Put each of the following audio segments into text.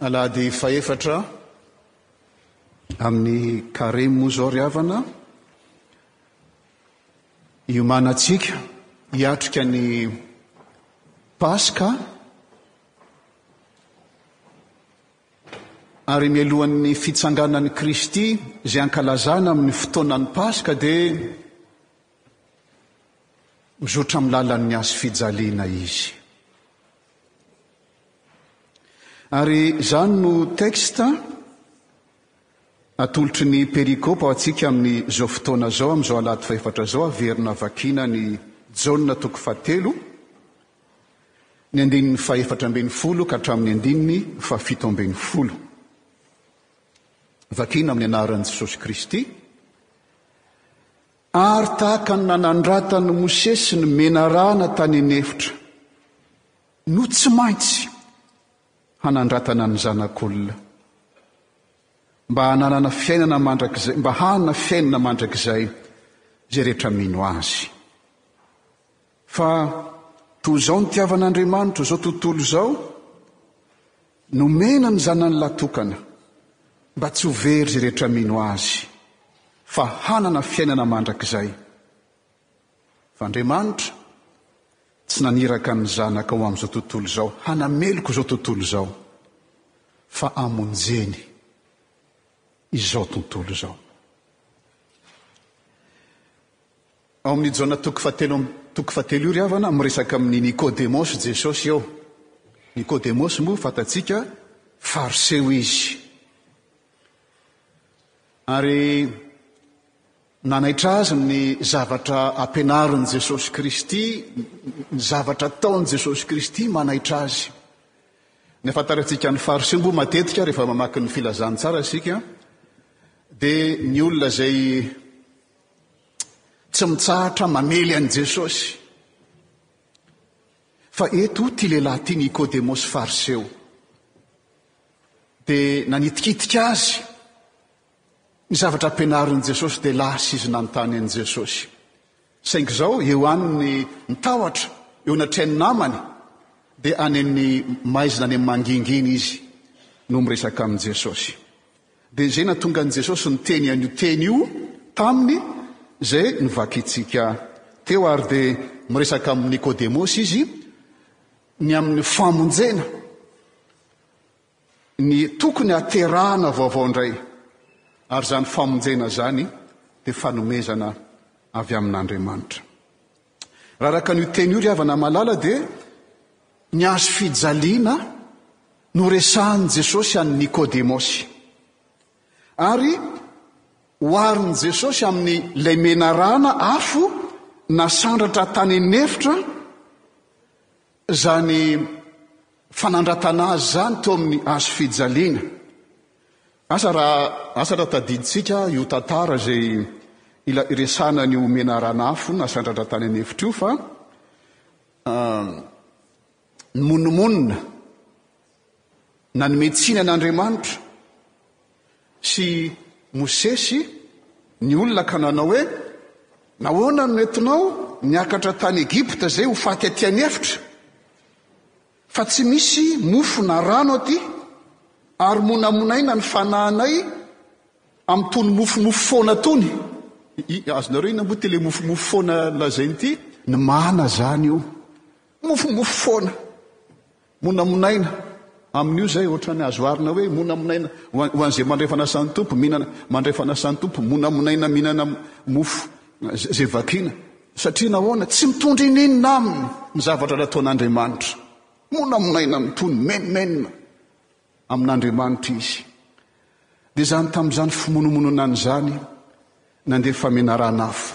Alahady fahefatra amin'ny Carême moa izao ry havana, hiomanantsika hiatrika ny Paska ary mialohan'ny fitsanganan'i Kristy izay ankalazana amin'ny fotoanan'ny Paska dia mizotra amin'ny lalan'ny hazofijaliana Izy. Ary izany no texte atolotry ny perikopa ho antsika amin'izao fotoana izao, amin'izao alahady fahefatra izao, averina vakiana ny Jaona toko fahatelo, ny andininy fahefatra ambin'ny folo ka hatramin'ny andininy fahafito ambin'ny folo. Vakiana amin'ny anaran'i Jesosy Kristy. Ary tahaka ny nanandratan'i Mosesy ny menarana tany an'efitra, no tsy maintsy hanandratana ny zanak'olona mba hananana fiainana mandrakizay, mba hanana fiainana mandrakizay izay rehetra mino azy. Fa toy izao nitiavan'Andriamanitra izao tontolo izao, nomena ny zanany latokana mba tsy ho very izay rehetra mino azy, fa hanana fiainana mandrakizay. Fa Andriamanitra tsy naniraka ny Zanakao amin'izao tontolo izao hanameloka izao tontolo izao, fa hamonjeny izao tontolo izao. Ao amin'ny Jaona toko fahatelo am- toko fahatelo io ry havana, miresaka amin'ny Nikodemosy Jesosy eo. Nikodemosy moa fantatsika fariseo izy. Ary Nanaitra azy ny zavatra ampianarin'i Jesosy Kristy, ny zavatra ataon'i Jesosy Kristy manaitra azy. Ny fantarantsika ny Fariseo moa matetika rehefa mamaky ny Filazantsara isika, dia ny olona izay tsy mitsahatra mamely an'i Jesosy. Fa eto ity lehilahy ity Nikodemosy Fariseo dia nanitikitika azy Ny zavatra ampianarin'i Jesosy dia lasa izy nanontany an'i Jesosy. Saingy izao eo aminy ny tahotra eo anatrehan'ny namany dia any amin'ny maizina any amin'ny mangingina izy no miresaka amin'i Jesosy. Dia izay natonga an'i Jesosy niteny an'io teny io taminy izay novakintsika teo ary dia miresaka amin'i Nikodemosy izy ny amin'ny famonjena. Ny tokony haterahana vaovao indray ary izany famonjena izany dia fanomezana avy amin'Andriamanitra. Raha araka an'io teny io ry havana malala dia ny hazo fijaliana no resahan'i Jesosy an'i Nikodemosy. Ary oharin'i Jesosy amin'ny lay menarana afo nasandratra tany an'efitra Izany fanandratana azy izany teo amin'ny hazo fijaliana. Asa raha asa raha tadidintsika io tantara izay ilay iresahana an'io menaran'afo nasandratra tany an'efitra io fa ny monomonina Nanome tsiny an'Andriamanitra sy Mosesy ny olona ka nanao hoe, Nahoana no entinao niakatra tany Egypta izay ho faty aty an'efitra? Fa tsy misy mofo na rano aty, ary monamonaina ny fanahinay amin'itony mofomofo foana itony. Azonareo inona moa ity ilay mofomofo foana lazainy ity? Ny mana izany io. Mofomofo foana. Monamonaina amin'io izay, ohatran'ny azo arina hoe monamonaina ho an'izay mandray fanasan'ny Tompo, mihinana, mandray fanasan'ny Tompo, monamonaina mihinana mofo izay vakiana. Satria nahoana? Tsy mitondra ininona aminy ny zavatra nataon'Andriamanitra. Monamonaina amin'ny tony, menomenona amin'Andriamanitra izy. Dia izany tamin'izany fimonomononana izany nandeha famenarana afo.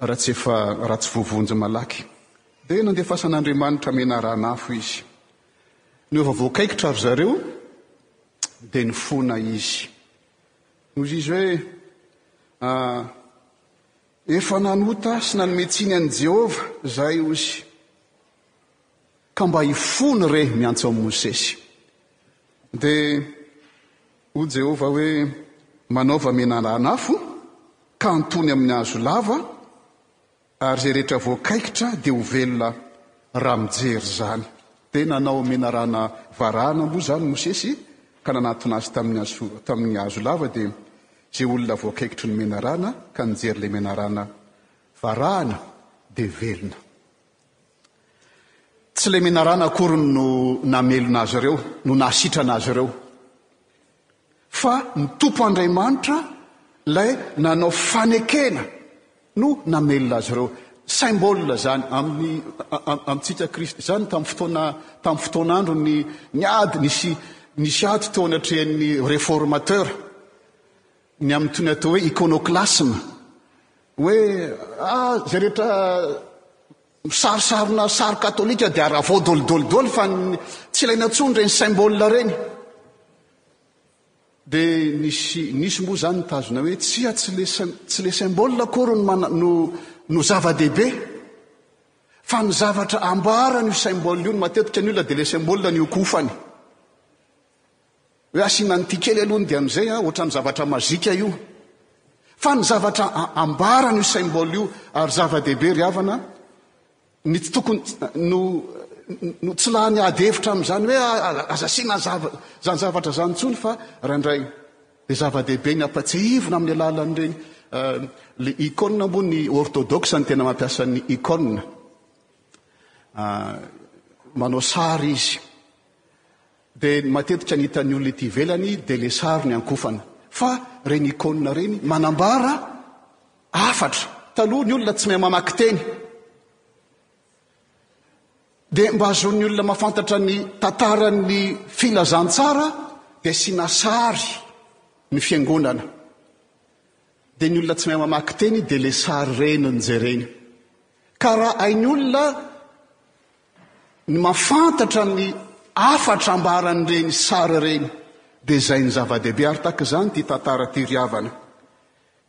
Raha tsy efa ratsy voavonjy malaky, dia nandefasan'Andriamanitra menarana-afo izy. No efa voakaikitra ry zareo, dia nifona izy. Noho izy hoe, Ah, efa nanota sy nanome tsiny an'i Jehovah izay, hozy. Ka mba hifona re miantso an'i Mosesy. Dia hoy Jehovah hoe, Manaova menarana-afo, ka antony amin'ny hazo lava, ary izay rehetra voakaikitra dia ho velona raha mijery izany. Dia nanao menarana varahana moa izany Mosesy, ka nanatona azy tamin'ny hazo, tamin'ny hazo lava, dia izay olona voakaikitry ny menarana ka nijery ilay menarana varahana dia velona. Tsy ilay menarana akory no namelona azy ireo, no nahasitrana azy ireo. Fa ny Tompo Andriamanitra ilay nanao fanekena no namelona azy ireo. Symbole izany amin'ny amintsika Kristy. Izany tamin'ny fotoana tamin'ny fotoan'andro ny ny ady nisy nisy ady teo anatrehan'ny réformateur. Ny amin'itony atao hoe iconoclasme, hoe ah zay rehetra misarisarina sary katolika dia aravao dolidolidoly fa tsy ilaina intsony ireny symbole ireny. Dia nisy nisy moa izany nitazona hoe tsia tsy le tsy le symbole akory no mana no no zava-dehibe fa ny zavatra ambaran'io symbole io no matetika ny olona dia le symbole no hokofany. Hoe asiana an'ity kely aloha ny dia amin'izay an, ohatran'ny zavatra mazika io. Fa ny zavatra ambarany io symbole io ary zava-dehibe ry havana, ny tsy tokony no no tsy lany ady hevitra amin'izany hoe aza asiana zava zany zavatra zany intsony fa raindray dia zava-dehibe ny ampatsehivina amin'ny alalan'ireny le icône moa ny orthodoxe ny tena mampiasa ny icône manao sary izy Dia ny matetika ny hitan'ny olona ety ivelany dia ilay sary ny ankofana. Fa ireny icône ireny manambara hafatra. Taloha ny olona tsy mahay mamaky teny. Dia mba hahazoan'ny olona mahafantatra ny tantaran'ny filazantsara dia asiana sary ny fiangonana. Dia ny olona tsy mahay mamaky teny dia ilay sary ireny no jereny. Ka raha hain'ny olona Ny mahafantatra ny hafatra ambaran'ireny sary ireny dia izay no zava-dehibe ary tahaka izany ity tantara ity ry havana.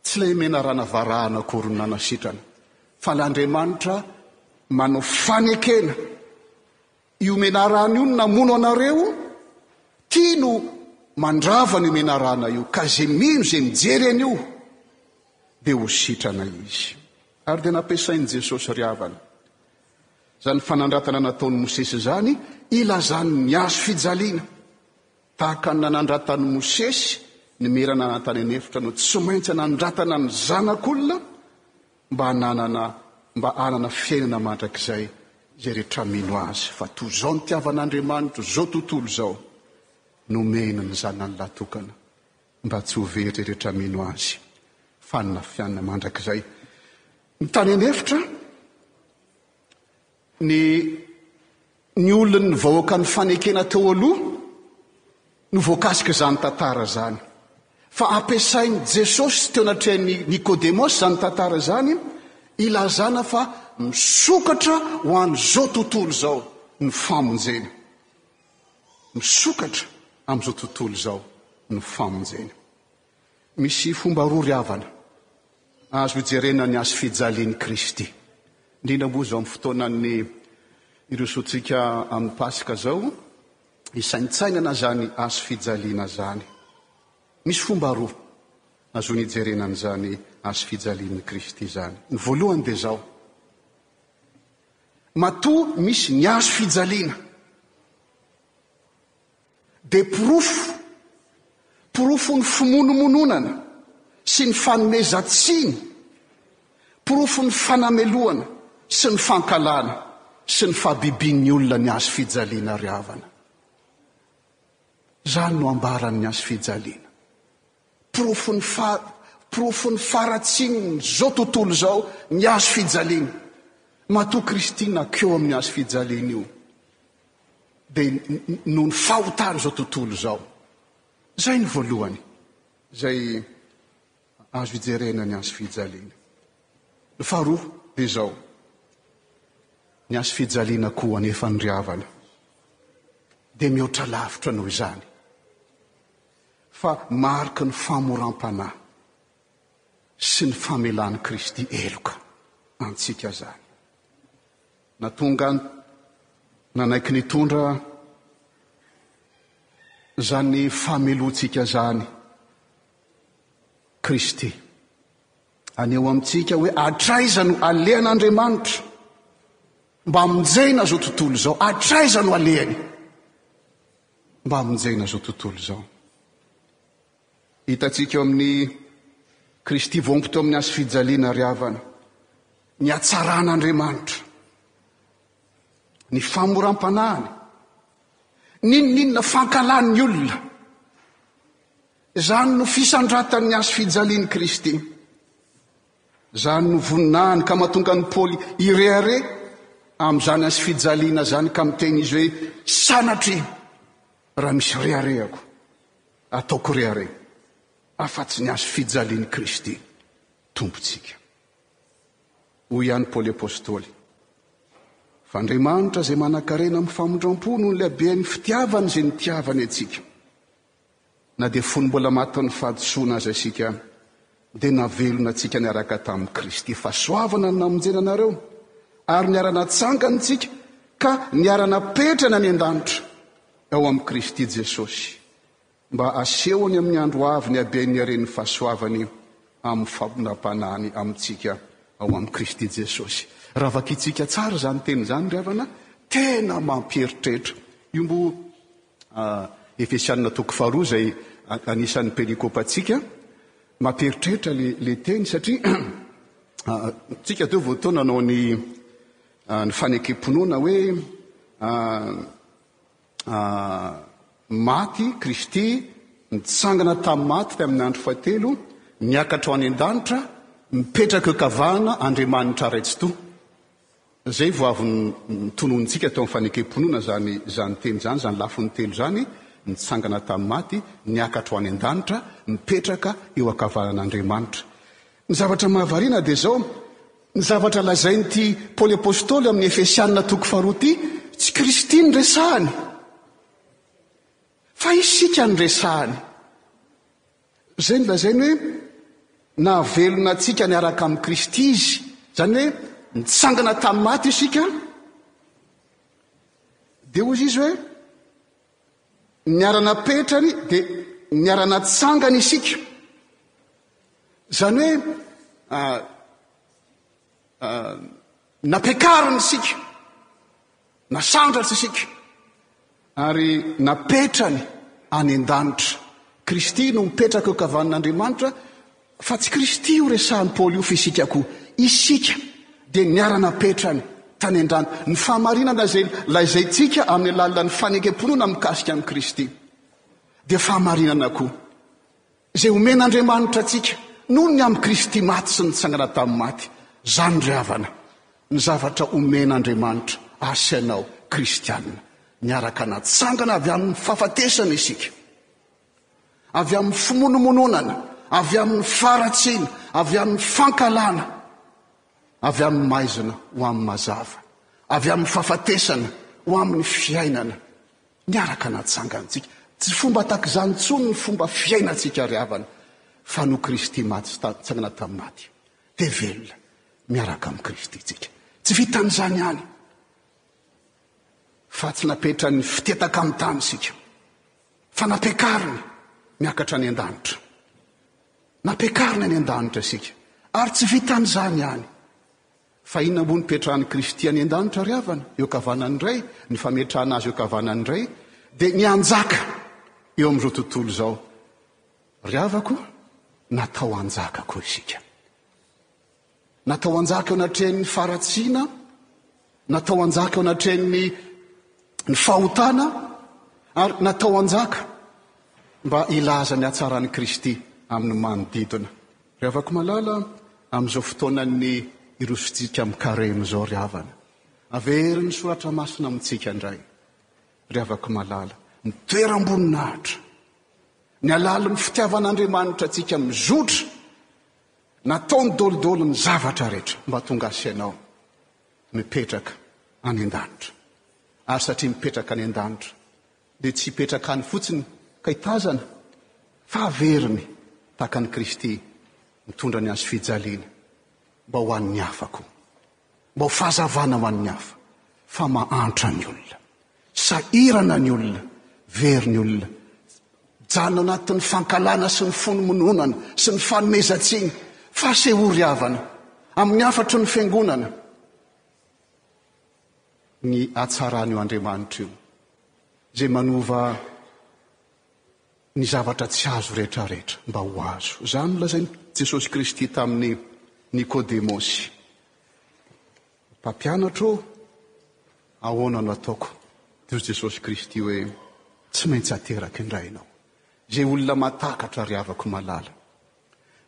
Tsy ilay menarana varahana akory no nanasitrana fa ilay Andriamanitra manao fanekena. Io menarana io no namono anareo, ity no mandrava an'io menarana io ka izay mino izay mijery an'io dia ho sitrana izy. Ary dia nampiasain'i Jesosy ry havana. Izany fanandratana nataon'i Mosesy izany ilazany ny hazo fijaliana. Tahaka ny nanandratan'i Mosesy ny merana an'Antanenefitra no tsy maintsy anandratana ny zanak'olona mba hananana mba hanana fiainana mandrakizay izay rehetra mino azy fa toa izao ny tiavan'Andriamanitra izao tontolo izao nomeny ny zanany latokana mba tsy ho very izay rehetra mino azy fanina fianina mandrakizay Ny tany an'efitra, ny ny olon'ny vahoakan'ny fanekena teo aloha no voakasika izany tantara izany. Fa ampiasain'i Jesosy teo anatrehan'ny Nikodemosy izany tantara izany ilazana fa misokatra ho an'izao tontolo izao ny famonjena. Misokatra amin'izao tontolo izao ny famonjena. Misy fomba roa ry havana azo ijerena ny hasifijalian'i Kristy, indrindra moa izao amin'ny fotoanan'ny hirosoantsika amin'ny Paska izao, hisaintsainana izany hasifijaliana izany. Misy fomba roa azony ijerena an'izany hasifijalian'i Kristy izany. Ny voalohany dia izao, matoa misy ny hasifijaliana, dia porofo, porofon'ny fimonomononana sy ny fanomezan-tsiny, porofon'ny fanamelohana sy ny fankahalana sy ny fahabibian'ny olona ny hazofijaliana ry havana. Izany no ambaran'ny hazofijaliana. Porofon'ny fa, porofon'ny faharatsian'izao tontolo izao ny hazofijaliana. Matoa Kristy nakeho amin'ny hazofijaliana io. dia noho ny fahotan'izao tontolo izao. Izay ny voalohany, izay azo ijerena ny hazofijaliana. Ny faharoa dia izao, ny hazofijaliana koa anefa ny riavana, dia mihoatra lavitra noho izany, fa mariky ny famoram-panahy sy ny famelan'i Kristy heloka antsika izany. Na tonga nanaiky nitondra izany fameloantsika izany Kristy. Aneho amintsika hoe hatraiza no alehan'Andriamanitra mba hamonjena izao tontolo izao. Hatraiza no alehany mba hamonjena izao tontolo izao. Hitantsika eo amin'i Kristy voampy teo amin'ny hazo fijaliana ry havana ny hatsaran'Andriamanitra, ny famoram-panahiny, n'inon'inona fankahalany olona. Izany no fisandratan'ny hazo fijalian'i Kristy. Izany no voninahiny ka mahatonga an'i Paoly hirehareha amin'izany hazo fijaliana izany ka miteny izy hoe sanatria raha misy reharehako. ataoko reare afa-tsy ny hazo fijalian'i Kristy Tompontsika. Hoy ihany Paoly Apostoly fa Andriamanitra izay manan-karena amin'ny famindram-po noho ny lehaben'ny fitiavany izay nitiavany antsika. Na dia fony mbola matin'ny fahadisoana aza isika, dia navelona antsika niaraka tamin'i Kristy fahasoavana ny namonjena anareo, ary niara-natsangany tsika ka niara-napetrany any an-danitra ao amin'i Kristy Jesosy, mba hasehony amin'ny andro avy ny haben'ny haren'ny fahasoavany amin'ny famnam-panahiny amintsika ao amin'i Kristy Jesosy. Raha vakintsika tsara izany teny izany ry havana, tena mampieritreritra. Io mbo Efesianina toko faharoa izay anisan'ny perikopantsika. Mampiheritreritra le teny satria tsika teo vao toa nanao ny ny fanekem-pinoana hoe maty Kristy, nitsangana tamin'ny maty tamin'ny andro fahatelo, niakatra ho any an-danitra, mipetraka eo kavahana Andriamanitra Ray Tsitoha. Izay vao avy notononintsika teo amin'ny fanekem-pinoana izany izany teny izany, izany lafiny telo izany, Nitsangana tamin'ny maty, niakatra ho any an-danitra, mipetraka eo ankavanan'Andriamanitra. Ny zavatra mahavariana dia izao, ny zavatra lazain'ity Paoly Apostoly amin'ny Efesiana toko faharoa ity, tsy Kristy no resahany, fa isika no resahany. Izay nolazainy hoe nahavelona antsika niaraka amin'i Kristy izy, izany hoe nitsangana tamin'ny maty isika, dia hoy izy hoe niara-napetrany dia niara-natsangany isika. Izany hoe ah, ah, Nampiakariny isika, nasandratra isika, ary napetrany any an-danitra. Kristy no mipetraka eo an-kavanin'Andriamanitra, fa tsy Kristy io resahin'i Paoly io fa isika koa. Isika dia niara-napetrany tany an-danitra. Ny fahamarinana izay laizaintsika amin'ny alalan'ny fanekem-pinoana mikasika an'i Kristy dia fahamarinana koa. Izay omen'Andriamanitra antsika noho ny amin'i Kristy maty sy nitsangana tamin'ny maty. Izany ry havana ny zavatra omen'Andriamanitra ahy sy anao kristiana. Niaraka natsangana avy amin'ny fahafatesana isika. Avy amin'ny fimonomononana, avy amin'ny faharatsiana, avy amin'ny fankahalana, avy amin'ny maizina ho amin'ny mazava, avy amin'ny fahafatesana ho amin'ny fiainana. Miaraka natsangantsika. Tsy fomba tahaka izany intsony ny fomba fiainantsika ry havana, fa noho Kristy maty sy natsangana tamin'ny maty, dia velona miaraka amin'i Kristy isika. Tsy vitan'izany ihany, fa tsy napetrany fitetaka amin'ny tany isika, fa nampiakariny miakatra any an-danitra. Nampiakariny any an-danitra isika. Ary tsy vitan'izany ihany. Fahiny ambony ipetrahan'i Kristy any an-danitra ary havana eo ankavanan'ny Ray, ny fametrahana Azy eo ankavanan'ny Ray dia mianjaka eo amin'izao tontolo izao. Ry havako, natao hanjaka koa isika. Natao hanjaka eo anatrehan'ny faharatsiana, natao hanjaka eo anatrehan'ny ny fahotana, ary natao hanjaka mba hilaza ny hatsaran'i Kristy amin'ny manodidina. Ry havako malala, amin'izao fotoanan'ny irosontsika amin'ny Karemy izao ry havana, averin'ny soratra masina amintsika indray, ry havako malala, ny toeram-boninahitra, ny halalin'ny fitiavan'Andriamanitra antsika mizotra, nataony dolidoly ny zavatra rehetra mba tonga sy ianao mipetraka any an-danitra. Ary satria mipetraka any an-danitra, dia tsy hipetraka any fotsiny ka hitazana fa haveriny tahaka an'i Kristy mitondra ny hazo fijaliana mba ho an'ny hafa koa, mba ho fahazavana ho an'ny hafa fa mahantra ny olona, sahirana ny olona, very ny olona, mijanona anatin'ny fankahalana sy ny fonomononana sy ny fanomezan-tsiny, fahasehory havana amin'ny hafatry ny Fiangonana. ny hatsaran'io Andriamanitra io, izay manova ny zavatra tsy azo rehetrarehetra mba ho azo. Izany nolazain'i Jesosy Kristy tamin'i Nikodemosy. Mpampianatro, ahoana no ataoko? Hoy Jesosy Kristy hoe, tsy maintsy ateraka indray ianao. Izay olona mahatakatra ry havako malala,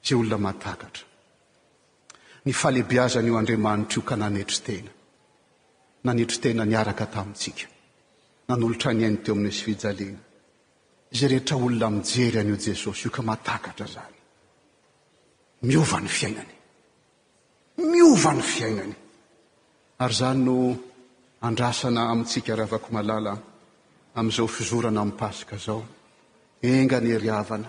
izay olona mahatakatra. Ny fahalebiazan'io Andriamanitra io ka nanetry tena. Nanetry tena niaraka tamintsika. Nanolotra ny ainy teo amin'ny sfijaliana. Izay rehetra olona mijery an'io Jesosy io ka matakatra izany. Miova ny fiainany. Miova ny fiainany. Ary izany no andrasana amintsika ravako malala amin'izao fizorana amin'ny Paska izao. Enga ny hery havana.